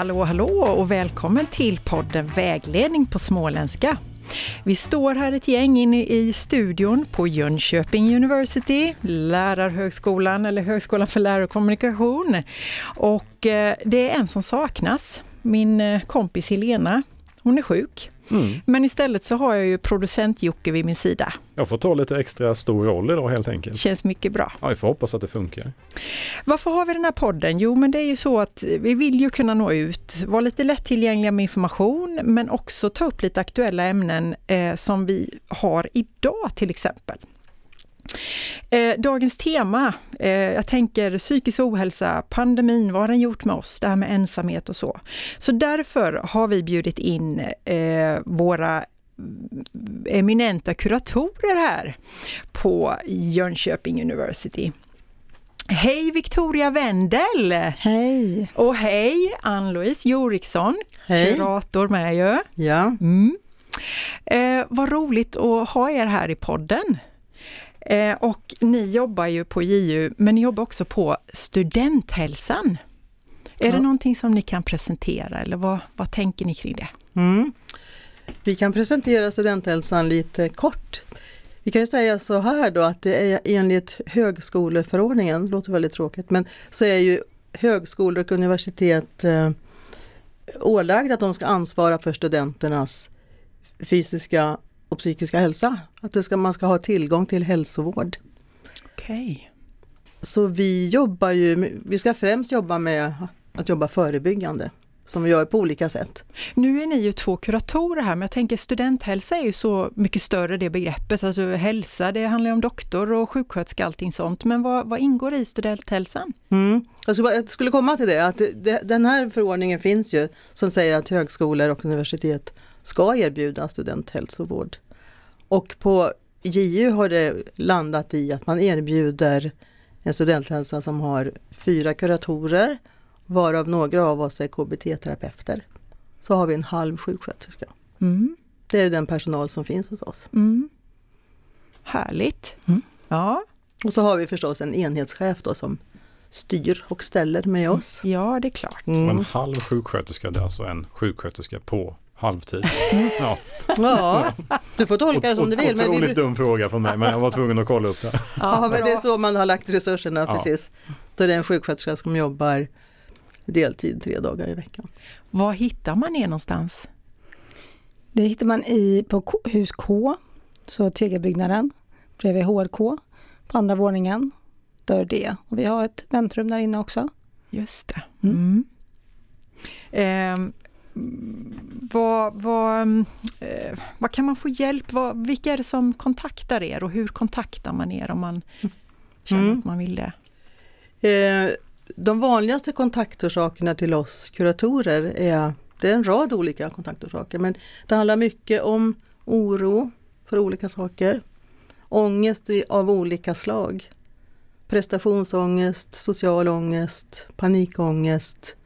Hallå hallå och välkommen till podden Vägledning på småländska. Vi står här ett gäng inne i studion på Jönköping University, Lärarhögskolan eller Högskolan för lärarkommunikation. och. Och det är en som saknas, min eh, kompis Helena. Hon är sjuk. Mm. Men istället så har jag ju producent Jocke vid min sida. Jag får ta lite extra stor roll idag helt enkelt. Känns mycket bra. Ja, vi får hoppas att det funkar. Varför har vi den här podden? Jo, men det är ju så att vi vill ju kunna nå ut, vara lite lättillgängliga med information, men också ta upp lite aktuella ämnen eh, som vi har idag till exempel. Eh, dagens tema, eh, jag tänker psykisk ohälsa, pandemin, vad har den gjort med oss? Det här med ensamhet och så. Så därför har vi bjudit in eh, våra eminenta kuratorer här på Jönköping University. Hej Victoria Wendel! Hej! Och hej Ann-Louise Joriksson, hej. kurator med ju. Ja. Mm. Eh, vad roligt att ha er här i podden. Eh, och ni jobbar ju på JU, men ni jobbar också på Studenthälsan. Är ja. det någonting som ni kan presentera eller vad, vad tänker ni kring det? Mm. Vi kan presentera Studenthälsan lite kort. Vi kan säga så här då att det är enligt högskoleförordningen, det låter väldigt tråkigt, men så är ju högskolor och universitet eh, ålagda att de ska ansvara för studenternas fysiska och psykiska hälsa. Att det ska, man ska ha tillgång till hälsovård. Okej. Okay. Så vi jobbar ju, vi ska främst jobba med att jobba förebyggande som vi gör på olika sätt. Nu är ni ju två kuratorer här, men jag tänker studenthälsa är ju så mycket större det begreppet. Alltså hälsa, det handlar om doktor och sjuksköterska, allting sånt. Men vad, vad ingår i studenthälsan? Mm. Jag, skulle, jag skulle komma till det, att det, den här förordningen finns ju som säger att högskolor och universitet ska erbjuda studenthälsovård. Och på JU har det landat i att man erbjuder en studenthälsa som har fyra kuratorer varav några av oss är KBT-terapeuter. Så har vi en halv sjuksköterska. Mm. Det är den personal som finns hos oss. Mm. Härligt! Mm. Ja. Och så har vi förstås en enhetschef då som styr och ställer med oss. Ja, det är klart. Mm. En halv sjuksköterska, det är alltså en sjuksköterska på halvtid. Ja. ja, du får tolka det som du vill. Otroligt vi... dum fråga från mig men jag var tvungen att kolla upp det. Ja, men det är så man har lagt resurserna ja. precis. Då är det en sjuksköterska som jobbar deltid tre dagar i veckan. Var hittar man er någonstans? Det hittar man i, på hus K, så Tegelbyggnaden, bredvid HLK, på andra våningen, dörr D. Och vi har ett väntrum där inne också. Just det. Mm. Mm. Vad, vad, eh, vad kan man få hjälp? Vad, vilka är det som kontaktar er och hur kontaktar man er om man känner mm. att man vill det? Eh, de vanligaste kontaktorsakerna till oss kuratorer är, det är en rad olika kontaktorsaker, men det handlar mycket om oro för olika saker, ångest av olika slag, prestationsångest, social ångest, panikångest,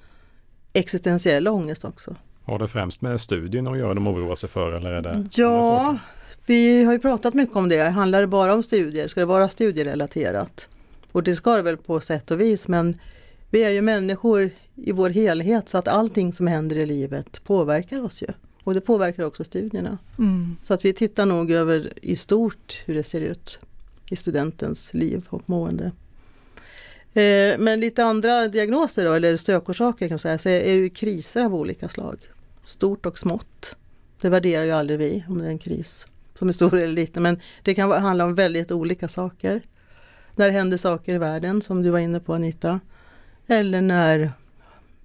existentiell ångest också. Har det främst med studien att göra de oroar sig för eller är det? Ja, vi har ju pratat mycket om det. Handlar det bara om studier? Ska det vara studierelaterat? Och det ska det väl på sätt och vis men vi är ju människor i vår helhet så att allting som händer i livet påverkar oss ju. Och det påverkar också studierna. Mm. Så att vi tittar nog över i stort hur det ser ut i studentens liv och mående. Eh, men lite andra diagnoser då, eller stökorsaker kan man säga, så är det kriser av olika slag. Stort och smått. Det värderar ju aldrig vi om det är en kris som är stor eller liten men det kan handla om väldigt olika saker. När det händer saker i världen som du var inne på Anita. Eller när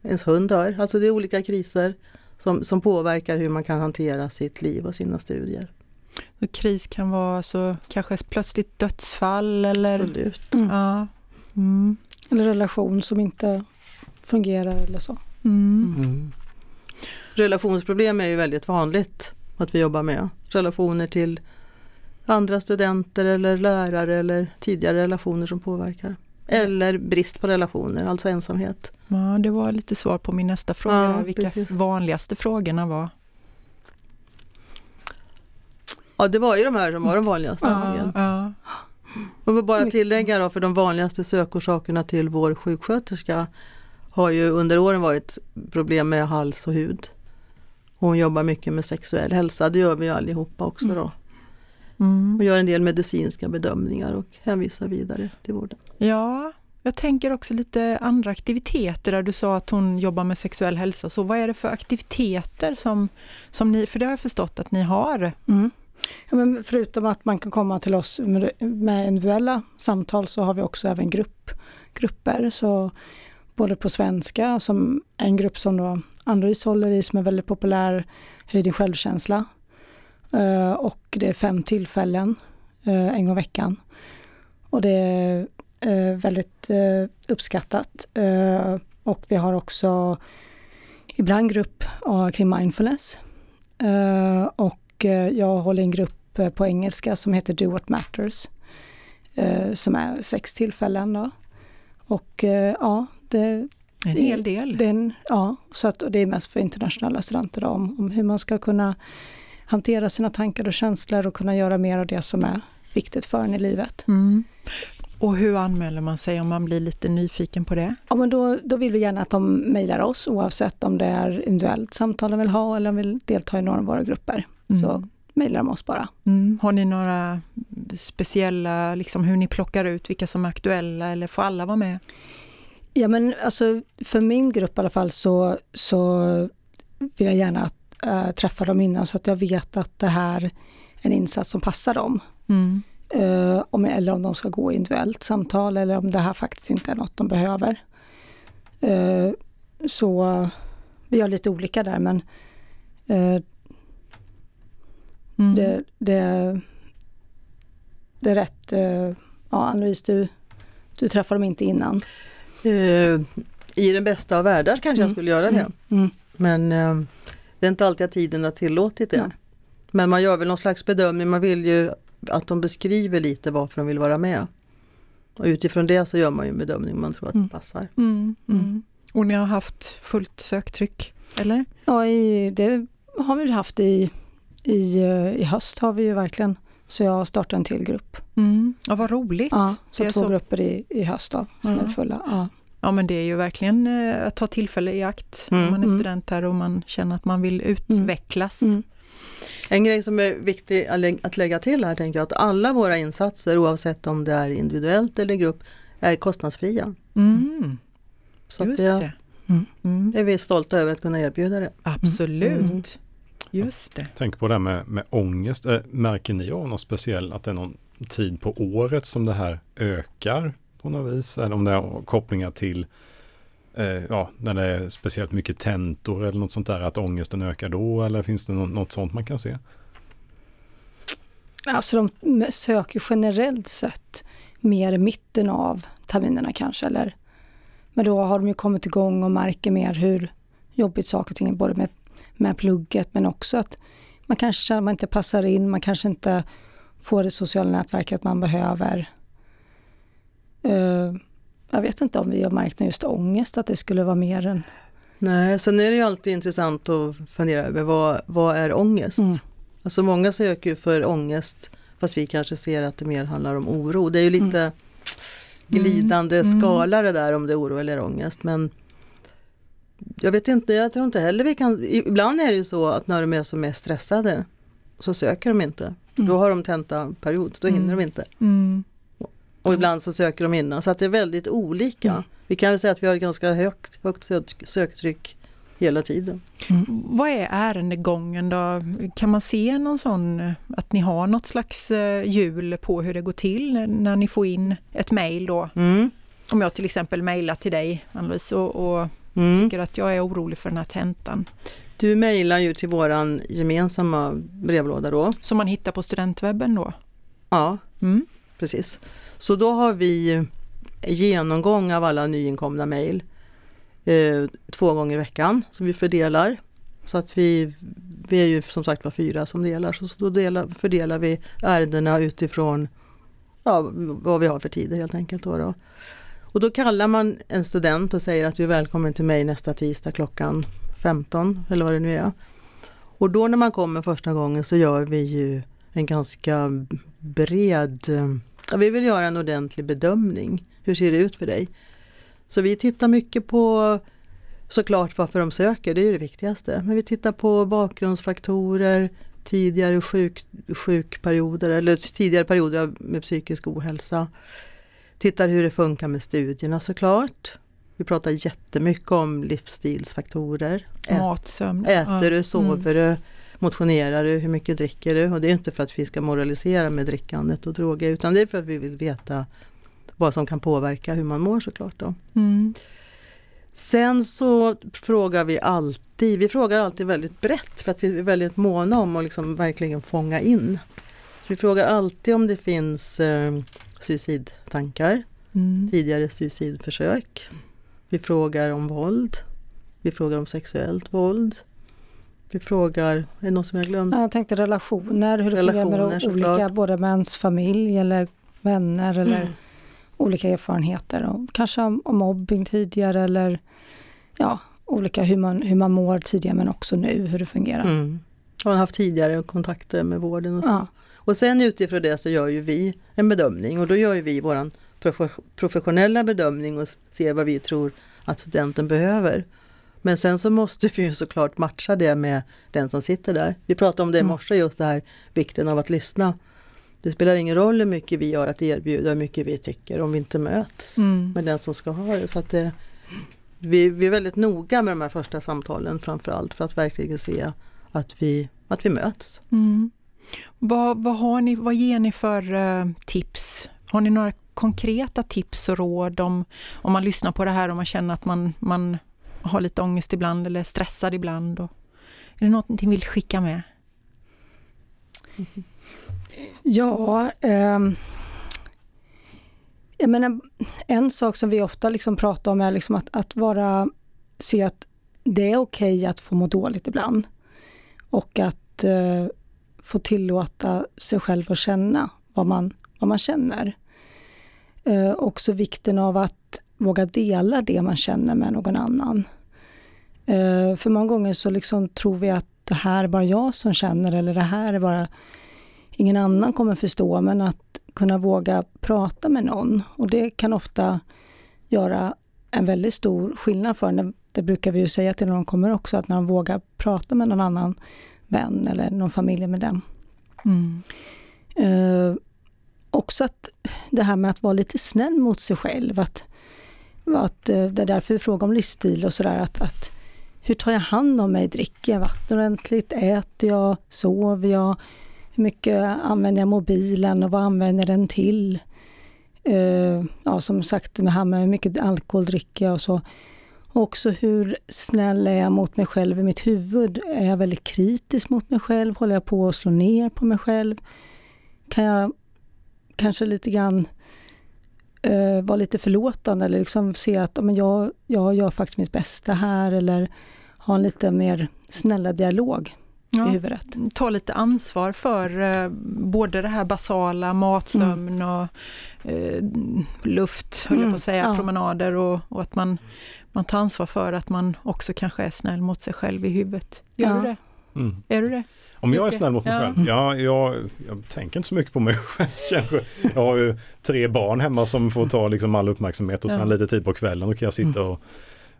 ens hund dör. Alltså det är olika kriser som, som påverkar hur man kan hantera sitt liv och sina studier. Och kris kan vara så kanske plötsligt dödsfall eller? Absolut. Mm. Ja. Mm. Eller relation som inte fungerar eller så. Mm. mm. Relationsproblem är ju väldigt vanligt att vi jobbar med. Relationer till andra studenter eller lärare eller tidigare relationer som påverkar. Eller brist på relationer, alltså ensamhet. Ja, det var lite svar på min nästa fråga, ja, vilka precis. vanligaste frågorna var. Ja, det var ju de här som var de vanligaste. Ja, ja. Och bara tillägga då för de vanligaste sökorsakerna till vår sjuksköterska har ju under åren varit problem med hals och hud. Hon jobbar mycket med sexuell hälsa, det gör vi allihopa också då. Mm. Och gör en del medicinska bedömningar och hänvisar vidare till vården. Ja, jag tänker också lite andra aktiviteter där du sa att hon jobbar med sexuell hälsa. Så vad är det för aktiviteter som, som ni, för det har jag förstått att ni har? Mm. Ja, men förutom att man kan komma till oss med, med individuella samtal så har vi också även grupp, grupper. Så både på svenska, som en grupp som då Ann-Louise håller i som är väldigt populär, Höj din självkänsla. Eh, och det är fem tillfällen eh, en gång i veckan. Och det är eh, väldigt uppskattat. Och vi har också ibland grupp kring mindfulness. och och eh, jag håller en grupp eh, på engelska som heter Do What Matters. eh, som är sex tillfällen då. Och ja, det, En hel del. det ja, så att, och det är mest för internationella studenter då, om, om hur man ska kunna hantera sina tankar och känslor och kunna göra mer av det som är viktigt för en i livet. Mm. Och hur anmäler man sig om man blir lite nyfiken på det? Ja, men då, då vill vi gärna att de mejlar oss oavsett om det är individuellt samtal de vill ha eller om de vill delta i några av våra grupper. Mm. Så mejlar de oss bara. Mm. Har ni några speciella, liksom hur ni plockar ut vilka som är aktuella eller får alla vara med? Ja men alltså för min grupp i alla fall så, så vill jag gärna äh, träffa dem innan så att jag vet att det här är en insats som passar dem. Mm. Eh, om, eller om de ska gå individuellt samtal eller om det här faktiskt inte är något de behöver. Eh, så vi gör lite olika där men eh, Mm. det, det, det är rätt. eh, ja, Ann-Louise, du, du träffar dem inte innan. Eh, I den bästa av världar kanske jag Mm. skulle göra det. Mm. Mm. Men eh, det är inte alltid att tiden har tillåtit det. Ja. Men man gör väl någon slags bedömning, man vill ju att de beskriver lite varför de vill vara med. Och utifrån det så gör man ju en bedömning om man tror att Mm. det passar. Mm. Mm. Mm. Och ni har haft fullt söktryck, eller? Ja, i, det har vi haft i, i, eh, i höst har vi ju verkligen. Så jag startar en till grupp. Mm. Ja, vad roligt. Ja, så två så. grupper i, i höst då, som Ja. är fulla. Ja. Ja men det är ju verkligen eh, att ta tillfälle i akt Mm. om man är Mm. student här och man känner att man vill utvecklas. Mm. En grej som är viktig att lä- att lägga till här tänker jag att alla våra insatser oavsett om det är individuellt eller grupp är kostnadsfria. Mm. Så att Just det, det. Mm. Mm. är vi stolta över att kunna erbjuda det. Absolut. Mm. Just det. Tänk på det här med, med ångest. Eh, märker ni av något speciellt att det är någon tid på året som det här ökar på något vis? Eller om det har kopplingar till eh, ja, när det är speciellt mycket tentor eller något sånt där, att ångesten ökar då? Eller finns det något, något sånt man kan se? Alltså de söker generellt sett mer i mitten av terminerna kanske. Eller, men då har de ju kommit igång och märker mer hur jobbigt saker och ting är, både med, med plugget men också att man kanske känner att man inte passar in, man kanske inte får det sociala nätverket man behöver. Eh, jag vet inte om vi har märkt just ångest, att det skulle vara mer än... Nej, sen är det ju alltid intressant att fundera över vad, vad är ångest? Mm. Alltså många söker ju för ångest fast vi kanske ser att det mer handlar om oro. Det är ju lite glidande Mm. skala det där om det är oro eller ångest. Men jag vet inte, jag tror inte heller vi kan, ibland är det ju så att när de är som mest stressade så söker de inte. Mm. Då har de tentaperiod, då hinner Mm. de inte. Mm. Och ibland så söker de innan, så att det är väldigt olika. Mm. Vi kan väl säga att vi har ett ganska högt, högt sök- söktryck hela tiden. Vad är ärendegången då? Kan man se någon sån, att ni har något slags eh, hjul på hur det går till när ni får in ett mejl då? Mm. Om jag till exempel mejlar till dig Ann-Louise och, och Mm. tycker att jag är orolig för den här tentan. Du mejlar ju till våran gemensamma brevlåda då. Som man hittar på studentwebben då? Ja, Mm. precis. Så då har vi genomgång av alla nyinkomna mejl eh, två gånger i veckan som vi fördelar. Så att vi, vi är ju som sagt var fyra som delar, så då delar, fördelar vi ärendena utifrån ja, vad vi har för tider helt enkelt. Då då. Och då kallar man en student och säger att du är välkommen till mig nästa tisdag klockan 15 eller vad det nu är. Och då när man kommer första gången så gör vi ju en ganska bred, ja, vi vill göra en ordentlig bedömning. Hur ser det ut för dig? Så vi tittar mycket på såklart varför de söker, det är ju det viktigaste. Men vi tittar på bakgrundsfaktorer, tidigare sjuk, sjukperioder eller tidigare perioder med psykisk ohälsa. Tittar hur det funkar med studierna såklart. Vi pratar jättemycket om livsstilsfaktorer. Mat, sömn. Äter du, sover du, motionerar du, hur mycket dricker du? Och det är inte för att vi ska moralisera med drickandet och droger utan det är för att vi vill veta vad som kan påverka hur man mår såklart. Då. Mm. Sen så frågar vi alltid, vi frågar alltid väldigt brett för att vi är väldigt måna om att liksom verkligen fånga in. Så vi frågar alltid om det finns eh, suicidtankar, Mm. tidigare suicidförsök. Vi frågar om våld. Vi frågar om sexuellt våld. Vi frågar, är det något som jag glömt? Jag tänkte relationer, hur det fungerar med olika, både med ens familj eller vänner eller Mm. olika erfarenheter. Och kanske om, om mobbing tidigare eller ja, olika hur man, hur man mår tidigare men också nu, hur det fungerar. Mm. Har haft tidigare kontakter med vården och så. Ja, Och sen utifrån det så gör ju vi en bedömning och då gör ju vi våran profe- professionella bedömning och ser vad vi tror att studenten behöver. Men sen så måste vi ju såklart matcha det med den som sitter där. Vi pratade om det i Mm. morse, just det här vikten av att lyssna. Det spelar ingen roll hur mycket vi har att erbjuda, hur mycket vi tycker om vi inte möts Mm. med den som ska ha det. Så att det vi, vi är väldigt noga med de här första samtalen framförallt för att verkligen se att vi, att vi möts. Mm. Vad, vad, har ni, vad ger ni för eh, tips? Har ni några konkreta tips och råd om, om man lyssnar på det här och man känner att man, man har lite ångest ibland eller stressad ibland? Och, är det något ni vill skicka med? ja ehm, jag menar, en sak som vi ofta liksom pratar om är liksom att, att vara, se att det är okej att få må dåligt ibland. Och att eh, få tillåta sig själv att känna vad man, vad man känner. Eh, också vikten av att våga dela det man känner med någon annan. Eh, för många gånger så liksom tror vi att det här är bara jag som känner eller det här är bara ingen annan kommer förstå, men att kunna våga prata med någon. Och det kan ofta göra en väldigt stor skillnad för en. Det brukar vi ju säga till när de kommer också, att när de vågar prata med någon annan vän eller någon familj med dem. Mm. Eh, också att det här med att vara lite snäll mot sig själv. Att, att, eh, det är därför vi frågar om livsstil och sådär. Att, att, hur tar jag hand om mig? Dricker jag vatten ordentligt? Äter jag? Sover jag? Hur mycket använder jag mobilen och vad använder jag den till? Eh, ja, som sagt, med här med hur mycket alkohol dricker jag och så. Och också hur snäll är jag mot mig själv i mitt huvud? Är jag väldigt kritisk mot mig själv? Håller jag på att slå ner på mig själv? Kan jag kanske lite grann eh, vara lite förlåtande eller liksom se att men jag, jag gör faktiskt mitt bästa här eller ha en lite mer snälla dialog i Ja, huvudet. ta lite ansvar för eh, både det här basala, mat, sömn och eh, luft, höll jag Mm, på att säga, ja. promenader och, och att man, man tar ansvar för att man också kanske är snäll mot sig själv i huvudet. Gör Ja. du det? Mm. Är du det? Om jag är snäll mot mig Ja. själv? Ja, jag, jag tänker inte så mycket på mig själv kanske. Jag har ju tre barn hemma som får ta liksom all uppmärksamhet och sen Ja. lite tid på kvällen då kan jag sitta och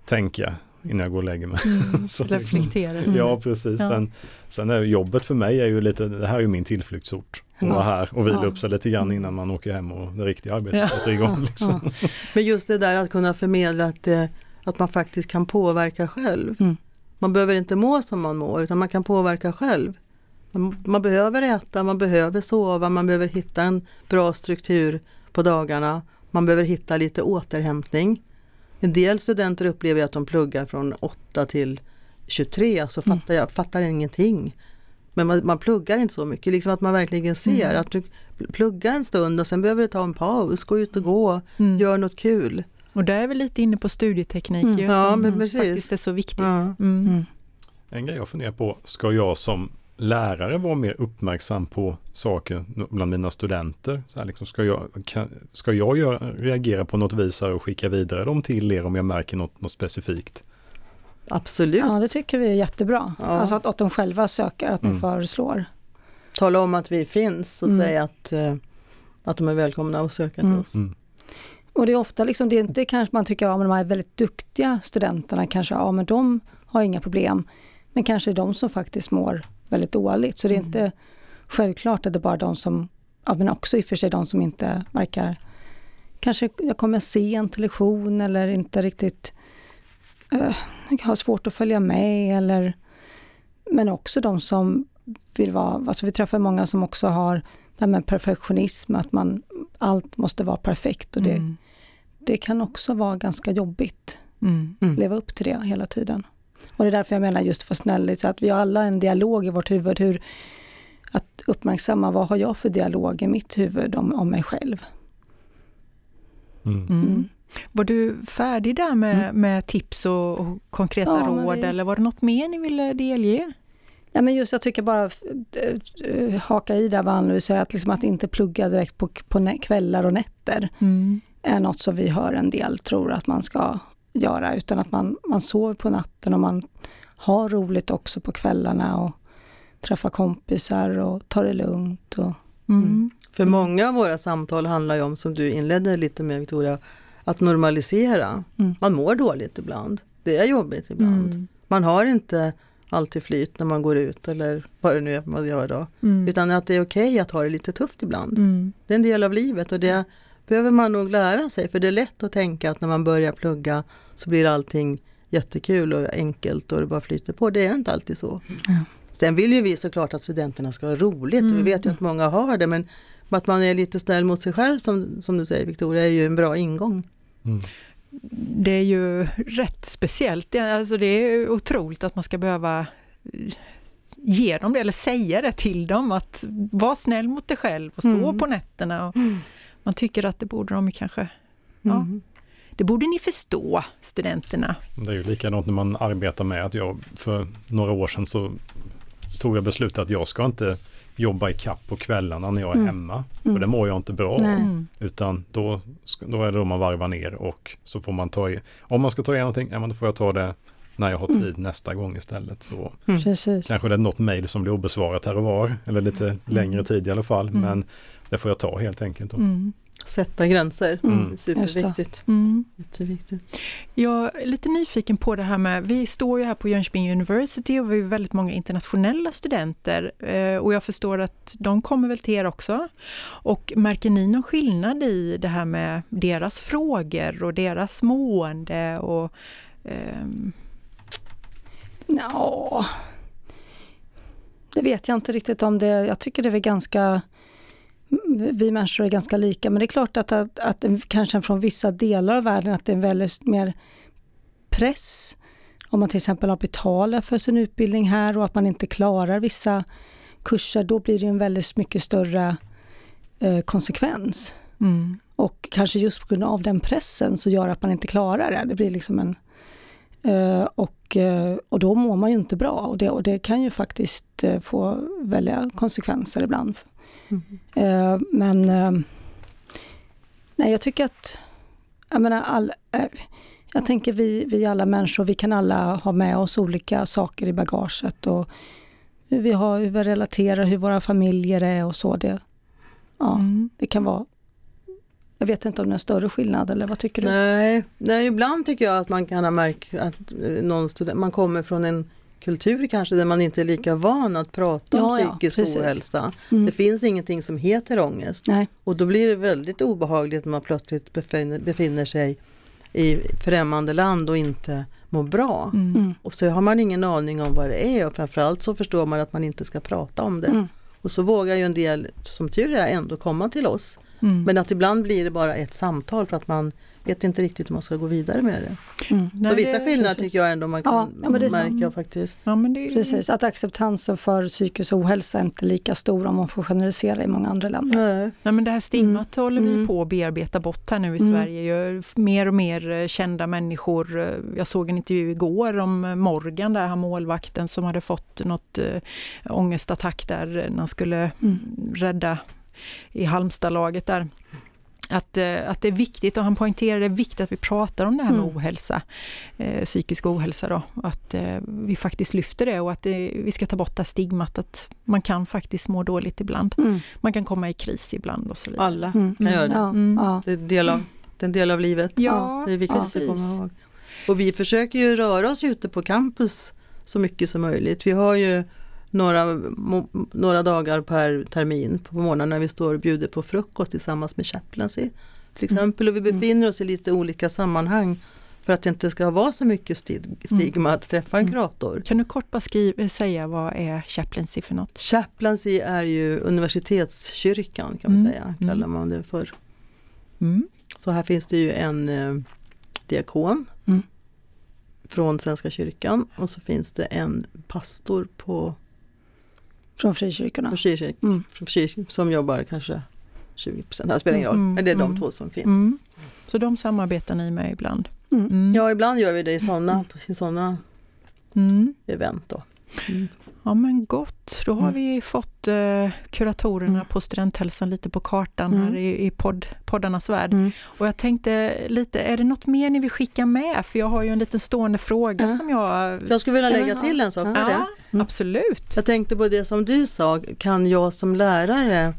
tänka innan jag går och lägger mig. Så liksom- Reflektera. Ja, precis. Ja. Sen, sen är jobbet för mig är ju lite, det här är ju min tillflyktsort. Att vara här och vila Ja. upp sig lite grann innan man åker hem och det riktiga arbetet Ja. sätter igång. Liksom. Ja. Men just det där att kunna förmedla att, eh, att man faktiskt kan påverka själv. Mm. Man behöver inte må som man mår utan man kan påverka själv. Man, man behöver äta, man behöver sova, man behöver hitta en bra struktur på dagarna. Man behöver hitta lite återhämtning. En del studenter upplever att de pluggar från 8 till 23 så Mm. fattar jag fattar ingenting. Men man, man pluggar inte så mycket, liksom att man verkligen ser Mm. att du pluggar en stund och sen behöver du ta en paus, gå ut och gå, Mm. gör något kul. Och där är vi lite inne på studieteknik Mm. ju, Ja, som men precis. faktiskt är så viktigt. Ja. Mm. Mm. En grej jag funderar på, ska jag som lärare vara mer uppmärksam på saker bland mina studenter? Så här liksom, ska jag, kan, ska jag göra, reagera på något vis och skicka vidare dem till er om jag märker något, något specifikt? Absolut. ja, det tycker vi är jättebra. Ja. Alltså att, att de själva söker, att Mm. föreslår. Tala om att vi finns och Mm. säga att, eh, att de är välkomna att söka till Mm. oss. Mm. Och det är ofta liksom, det är inte kanske man tycker, ja men de här väldigt duktiga studenterna kanske, ja men de har inga problem. Men kanske är de som faktiskt mår väldigt dåligt. Så det är Mm. inte självklart att det är bara de som, ja men också i och för sig de som inte verkar, kanske jag kommer sent till lektion eller inte riktigt uh, har svårt att följa med eller men också de som vill vara, alltså vi träffar många som också har det här med perfektionism, att man, allt måste vara perfekt och det, Mm. Det kan också vara ganska jobbigt Mm. leva upp till det hela tiden. Och det är därför jag menar just för snälligt, så att vi har alla en dialog i vårt huvud, hur att uppmärksamma vad har jag för dialog i mitt huvud om, om mig själv. Mm. Mm. Mm. Var du färdig där med, Mm. med tips och, och konkreta Ja, råd vi- eller var det något mer ni ville delge? Nej men just jag tycker bara haka i där vad Ann-Louise säger, att, liksom att inte plugga direkt på, på kvällar och nätter Mm. Är något som vi hör en del tror att man ska göra, utan att man, man sover på natten och man har roligt också på kvällarna och träffar kompisar och tar det lugnt. Och, Mm. För många av våra samtal handlar ju om, som du inledde lite med Victoria, att normalisera. Mm. Man mår dåligt ibland. Det är jobbigt ibland. Mm. Man har inte alltid flyt när man går ut eller vad det nu är man gör då. Mm. Utan att det är okej att ha det lite tufft ibland. Mm. Det är en del av livet och det behöver man nog lära sig. För det är lätt att tänka att när man börjar plugga så blir allting jättekul och enkelt och det bara flyter på. Det är inte alltid så. Ja. Sen vill ju vi såklart att studenterna ska ha roligt och vi Mm. vet ju att många har det men att man är lite snäll mot sig själv som, som du säger Victoria är ju en bra ingång. Mm. Det är ju rätt speciellt. Det är- Alltså det är otroligt att man ska behöva eh, ge dem det eller säga det till dem att var snäll mot dig själv och sov Mm. på nätterna. Och man tycker att det borde de kanske, Ja. Mm. det borde ni förstå studenterna. Det är ju likadant när man arbetar med att jag för några år sedan så tog jag beslutet att jag ska inte jobba i kapp på kvällarna när jag är Mm. hemma. För Mm. det mår jag inte bra av. Mm. Utan då, då är det då man varvar ner och så får man ta i, om man ska ta i någonting, ja men då får jag ta det när jag har Mm. tid nästa gång istället. Så Mm. Precis. kanske det är något mejl som blir obesvarat här och var, eller lite längre tid i alla fall. Mm. Men det får jag ta helt enkelt. Då. Mm. Sätta gränser, Mm. superviktigt. Mm. Jag är lite nyfiken på det här med, vi står ju här på Jönköping University och vi är väldigt många internationella studenter eh, och jag förstår att de kommer väl till er också. Och märker ni någon skillnad i det här med deras frågor och deras mående och ehm, Ja, det vet jag inte riktigt om det. Jag tycker det är ganska vi människor är ganska lika, men det är klart att, att, att kanske från vissa delar av världen att det är väldigt mer press. Om man till exempel har betalat för sin utbildning här och att man inte klarar vissa kurser, då blir det en väldigt mycket större eh, konsekvens. mm, Och kanske just på grund av den pressen så gör att man inte klarar det. Det blir liksom en... eh, och, eh, och då mår man ju inte bra och det, och det kan ju faktiskt eh, få väldiga konsekvenser ibland. Mm. Eh, men nej, jag tycker att... Jag menar, all, jag tänker vi, vi alla människor, vi kan alla ha med oss olika saker i bagaget och hur vi, har, hur vi relaterar, hur våra familjer är och så. Det, ja, mm, det kan vara jag vet inte om det är en större skillnad eller vad tycker du? Nej, nej, ibland tycker jag att man kan ha märkt att eh, någon student, man kommer från en kultur kanske där man inte är lika van att prata om Ja, ja, psykisk precis. ohälsa. Mm. Det finns ingenting som heter ångest Nej. och då blir det väldigt obehagligt när man plötsligt befinner, befinner sig i främmande land och inte mår bra. mm, Mm. Och så har man ingen aning om vad det är och framförallt så förstår man att man inte ska prata om det. Mm. Och så vågar ju en del, som tur är, ändå komma till oss. Mm. Men att ibland blir det bara ett samtal för att man vet inte riktigt hur man ska gå vidare med det. Mm. Nej, så vissa det- skillnader tycker jag ändå man kan ja, märka faktiskt. Ja, men det är, Precis, att acceptansen för psykisk ohälsa är inte lika stor om man får generalisera i många andra länder. Nej. Nej, men det här stigmat håller vi Mm. på att bearbeta bort här nu i Mm. Sverige. Ju mer och mer eh, kända människor. eh, Jag såg en intervju igår om eh, Morgan, där han målvakten som hade fått något äh, ångestattack där när han skulle Mm. rädda i Halmstadlaget där. Att, eh, att det är viktigt, och han poängterade det är viktigt att vi pratar om det här med Mm. ohälsa, eh, psykisk ohälsa då. Att eh, vi faktiskt lyfter det och att det, vi ska ta bort det här stigmat att man kan faktiskt må dåligt ibland. Mm. Man kan komma i kris ibland och så vidare. Alla Mm. kan göra det. Ja, Mm. ja. Det är del av Det är en del av livet. Ja, det är viktigt precis. att komma ihåg. Och vi försöker ju röra oss ute på campus så mycket som möjligt. Vi har ju några, några dagar per termin på morgonen när vi står och bjuder på frukost tillsammans med chaplaincy till exempel. Och vi befinner oss i lite olika sammanhang för att det inte ska vara så mycket stig- stigma att träffa en Mm. kurator. Kan du kort bara skriva, säga vad är chaplaincy för något? Chaplaincy är ju universitetskyrkan kan man Mm. säga, Mm. kallar man det för. Mm. Så här finns det ju en eh, diakon Mm. från Svenska kyrkan och så finns det en pastor på, Från frikyrkorna. på kyrkan, Mm. från kyrkan som jobbar kanske 20 procent, det spelar ingen roll, Mm, men det är de mm. två som finns. Mm. Så de samarbetar ni med ibland? Mm. Ja, ibland gör vi det i sådana i såna Mm. event då. Ja men gott, då har Mm. vi fått eh, kuratorerna Mm. på Studenthälsan lite på kartan Mm. här i, i podd, poddarnas värld. Mm. Och jag tänkte lite, är det något mer ni vill skicka med? För jag har ju en liten stående fråga Ja. som jag... Jag skulle vilja Ja, lägga ja. till en sak Ja. med det. Ja, Mm. absolut. Jag tänkte på det som du sa, kan jag som lärare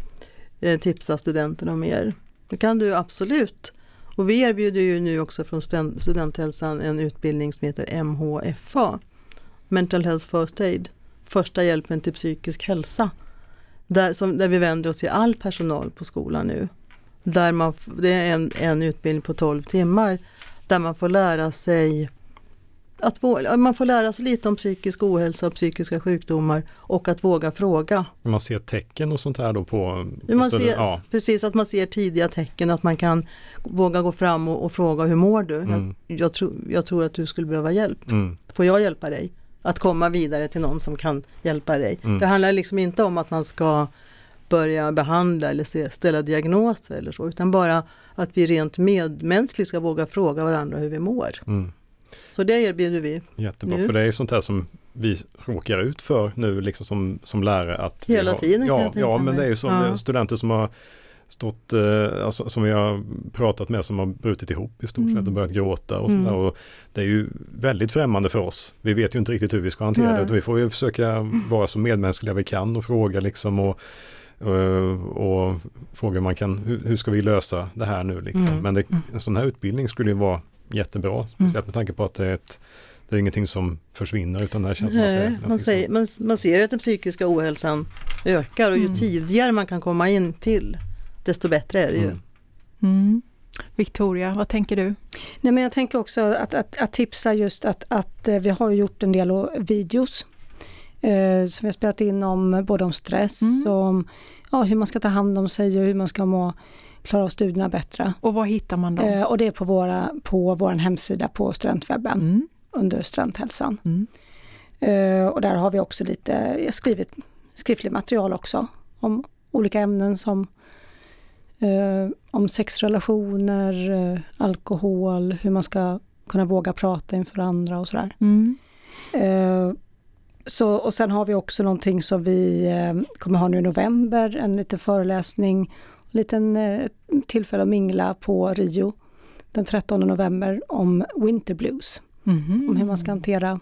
eh, tipsa studenterna om er? Det kan du absolut. Och vi erbjuder ju nu också från Sten- Studenthälsan en utbildning som heter MHFA, Mental Health First Aid, första hjälpen till psykisk hälsa. Där, som, där vi vänder oss till all personal på skolan nu. Där man, det är en, en utbildning på 12 timmar där man får lära sig att man får lära sig lite om psykisk ohälsa och psykiska sjukdomar och att våga fråga. Man ser tecken och sånt här då på... på ser, ja. Precis, att man ser tidiga tecken, att man kan våga gå fram och, och fråga hur mår du? Mm. Jag, jag, tror, jag tror att du skulle behöva hjälp. Mm. Får jag hjälpa dig? Att komma vidare till någon som kan hjälpa dig. Mm. Det handlar liksom inte om att man ska börja behandla eller ställa diagnoser eller så, utan bara att vi rent medmänskligt ska våga fråga varandra hur vi mår. Mm. Så det erbjuder vi Jättebra, Nu. för det är sånt här som vi råkar ut för nu liksom som, som lärare. Att Hela har, tiden kan Ja, ja men det är ju som Ja. studenter som har stått, eh, alltså, som har pratat med som har brutit ihop i stort Mm. sett och börjat gråta och Mm. sådär. Och det är ju väldigt främmande för oss. Vi vet ju inte riktigt hur vi ska hantera Nej. det. Utan vi får ju försöka vara så medmänskliga vi kan och fråga liksom och, och, och fråga hur man kan, hur, hur ska vi lösa det här nu liksom. Mm. Men det, en sån här utbildning skulle ju vara jättebra, speciellt med tanke på att det är ett det är ingenting som försvinner utan det här känns som Nej, man, någonting säger, som, man, man ser ju att den psykiska ohälsan ökar och ju Mm. tidigare man kan komma in till desto bättre är det ju. Mm. Mm. Victoria, vad tänker du? Nej, men jag tänker också att, att, att tipsa just att, att eh, vi har gjort en del videos eh, som vi har spelat in om både om stress Mm. och om ja, hur man ska ta hand om sig och hur man ska må, klara av studierna bättre. Och var hittar man dem? Eh, och det är på, våra, på vår hemsida på studentwebben Mm. under studenthälsan. Mm. Eh, och där har vi också lite, jag skrivit skriftligt material också om olika ämnen som eh, om sexrelationer, eh, alkohol, hur man ska kunna våga prata inför andra och sådär. Mm. Eh, så, och sen har vi också någonting som vi eh, kommer ha nu i november, en liten föreläsning, en liten eh, tillfälle att mingla på Rio den 13 november om winter blues, Mhm. om hur man ska hantera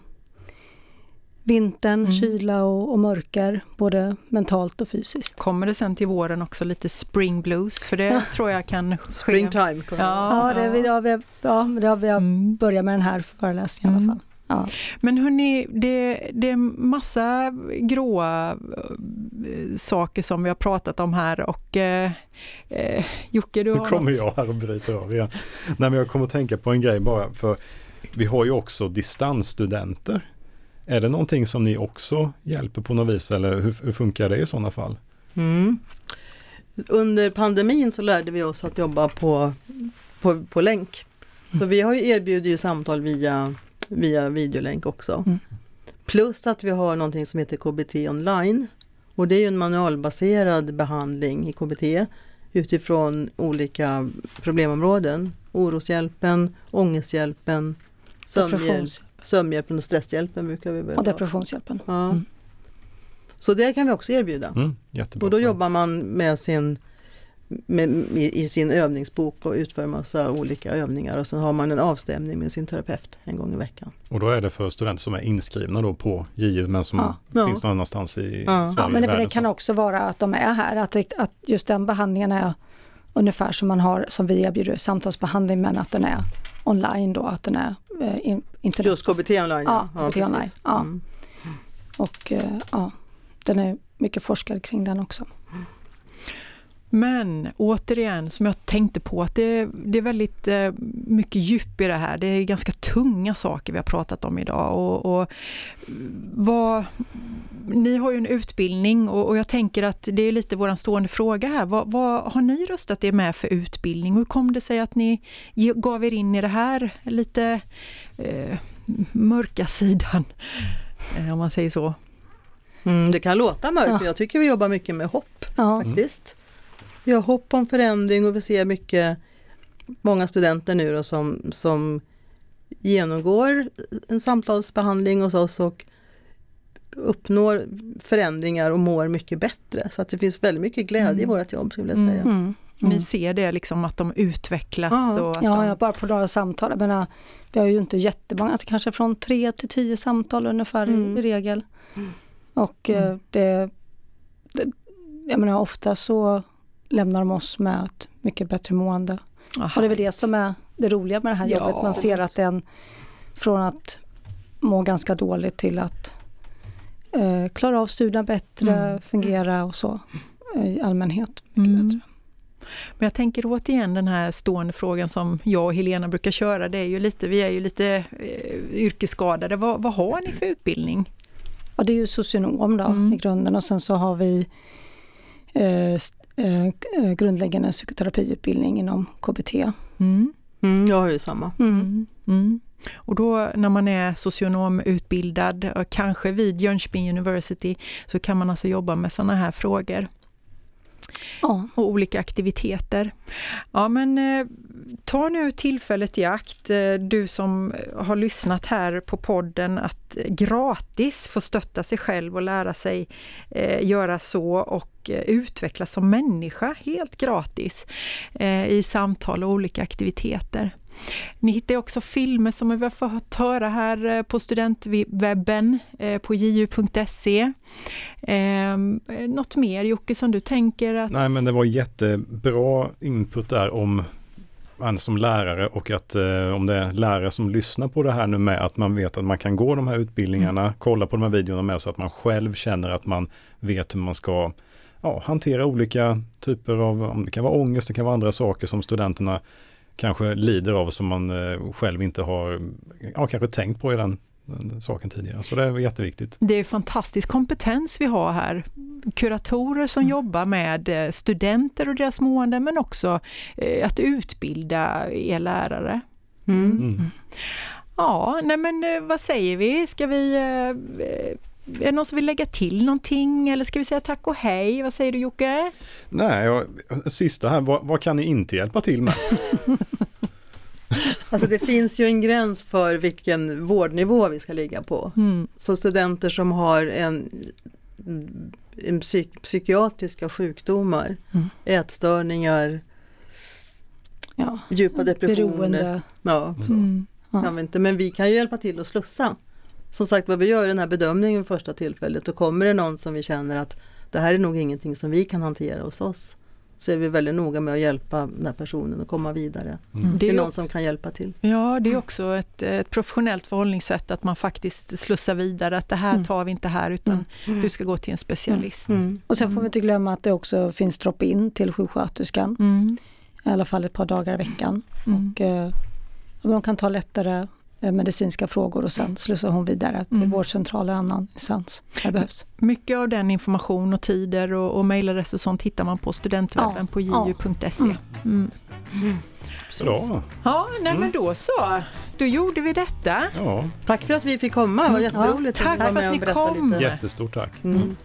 vintern, Mm. kyla och, och mörker, både mentalt och fysiskt. Kommer det sen till våren också lite spring blues? För det Ja. tror jag kan ske. Springtime. Ja, Ja, det, vi- ja, vi, ja, det har vi Mm. börjat med den här föreläsningen i alla Mm. fall. Ja. Men hörni, det, det är massa gråa eh, saker som vi har pratat om här och eh, eh, Jocke du Nu har kommer något. jag här och bryter av igen. Nej men jag kommer att tänka på en grej bara för vi har ju också distansstudenter. Är det någonting som ni också hjälper på något vis eller hur, hur funkar det i sådana fall? Mm. Under pandemin så lärde vi oss att jobba på, på, på länk. Så vi har ju erbjudit ju samtal via, via videolänk också. Mm. Plus att vi har någonting som heter KBT online. Och det är ju en manualbaserad behandling i KBT utifrån olika problemområden. Oroshjälpen, ångesthjälpen, sömnhjälp, sömnhjälpen och stresshjälpen brukar vi väl och depressionshjälpen. Ja. Mm. Så det kan vi också erbjuda. Mm, jättebra. Och då jobbar man med sin, med, med, i sin övningsbok och utför massa olika övningar och sen har man en avstämning med sin terapeut en gång i veckan. Och då är det för studenter som är inskrivna då på JU men som Ja. Finns någon annanstans i Ja. Sverige. Ja, men det, det kan också vara att de är här, att, att just den behandlingen är ungefär som man har, som vi erbjuder samtalsbehandling, men att den är online då, att den är eh, in, internet. Just KBT online Ja, KBT precis. online, ja. Mm. Och eh, ja, den är mycket forskad kring den också. Men återigen, som jag tänkte på, att det, det är väldigt eh, mycket djup i det här. Det är ganska tunga saker vi har pratat om idag. Och, och vad, ni har ju en utbildning och, och jag tänker att det är lite våran stående fråga här. Vad, vad har ni röstat er med för utbildning? Hur kom det sig att ni gav er in i det här lite eh, mörka sidan? Eh, om man säger så. Mm, det kan låta mörkt Ja. men jag tycker vi jobbar mycket med hopp Ja, faktiskt. Vi har hopp om förändring och vi ser mycket, många studenter nu då som, som genomgår en samtalsbehandling hos oss och uppnår förändringar och mår mycket bättre. Så att det finns väldigt mycket glädje i Mm. vårt jobb skulle jag Mm. säga. mm. Ni Mm. ser det liksom att de utvecklas? Ja. och att Ja, de, ja, bara på några samtal. Jag menar, vi har ju inte jättemånga, alltså kanske från tre till tio samtal ungefär i- Mm. i regel. Mm. Och eh, Mm. det, det, jag menar ofta så lämnar de oss med ett mycket bättre mående. Aha. Och det är väl det som är det roliga med det här Ja. jobbet. Man ser att den från att må ganska dåligt till att eh, klara av studierna bättre, Mm. fungera och så eh, i allmänhet. Mycket Mm. bättre. Men jag tänker återigen den här stående frågan som jag och Helena brukar köra. Det är ju lite, vi är ju lite eh, yrkesskadade. Vad, vad har ni för utbildning? Ja, det är ju socionom då Mm. i grunden och sen så har vi eh, eh, eh, grundläggande psykoterapiutbildning inom KBT. Mm. Mm, jag har ju samma. Mm. Mm. Och då när man är socionomutbildad, kanske vid Jönköping University, så kan man alltså jobba med sådana här frågor. Ja, och olika aktiviteter. Ja men eh, ta nu tillfället i akt, eh, du som eh, har lyssnat här på podden, att eh, gratis få stötta sig själv och lära sig eh, göra så och eh, utvecklas som människa helt gratis i samtal och olika aktiviteter. Ni hittar också filmer som vi har fått höra här eh, på studentwebben eh, på ju.se. Eh, något mer Jocke som du tänker att... Nej men det var jättebra input där om som lärare och att eh, om det är lärare som lyssnar på det här nu med att man vet att man kan gå de här utbildningarna, kolla på de här videorna med så att man själv känner att man vet hur man ska ja, hantera olika typer av, om det kan vara ångest, det kan vara andra saker som studenterna kanske lider av som man eh, själv inte har ja, kanske tänkt på i den, saken tidigare. Så det är jätteviktigt. Det är fantastisk kompetens vi har här. Kuratorer som Mm. jobbar med eh, studenter och deras mående men också eh, att utbilda er lärare. Mm. Mm. Ja, nej men vad säger vi? Ska vi... Är det någon som vill lägga till någonting eller ska vi säga tack och hej? Vad säger du Jocke? Nej, jag, sista här, vad, vad kan ni inte hjälpa till med? Alltså det finns ju en gräns för vilken vårdnivå vi ska ligga på. Mm. Så studenter som har en, en psyk, psykiatriska sjukdomar, Mm. ätstörningar, ja. djupa depressioner. beroende. Ja, så Mm. Ja. kan vi inte. Men vi kan ju hjälpa till att slussa. Som sagt vad vi gör den här bedömningen första tillfället och kommer det någon som vi känner att det här är nog ingenting som vi kan hantera hos oss. Så är vi väldigt noga med att hjälpa den här personen att komma vidare. Mm. Det Det är någon som kan hjälpa till. Ja, det är också ett, ett professionellt förhållningssätt att man faktiskt slussar vidare att det här Mm. tar vi inte här utan du ska gå till en specialist. Mm. Och sen får vi inte glömma att det också finns drop-in till sjuksköterskan. Mm. I alla fall ett par dagar i veckan. Mm. Och, eh, de kan ta lättare medicinska frågor och sen slussar hon vidare till Mm. vårdcentral eller annan instans där det behövs. Mycket av den information och tider och, och mejladress och sånt hittar man på studentwebben Ja, på ja. ju.se. Mm. Mm. Bra. Ja, nej men Mm. då så. Då gjorde vi detta. Ja, Tack för att vi fick komma, det var jätteroligt tack att att och ni kom. lite. jättestort tack. Mm.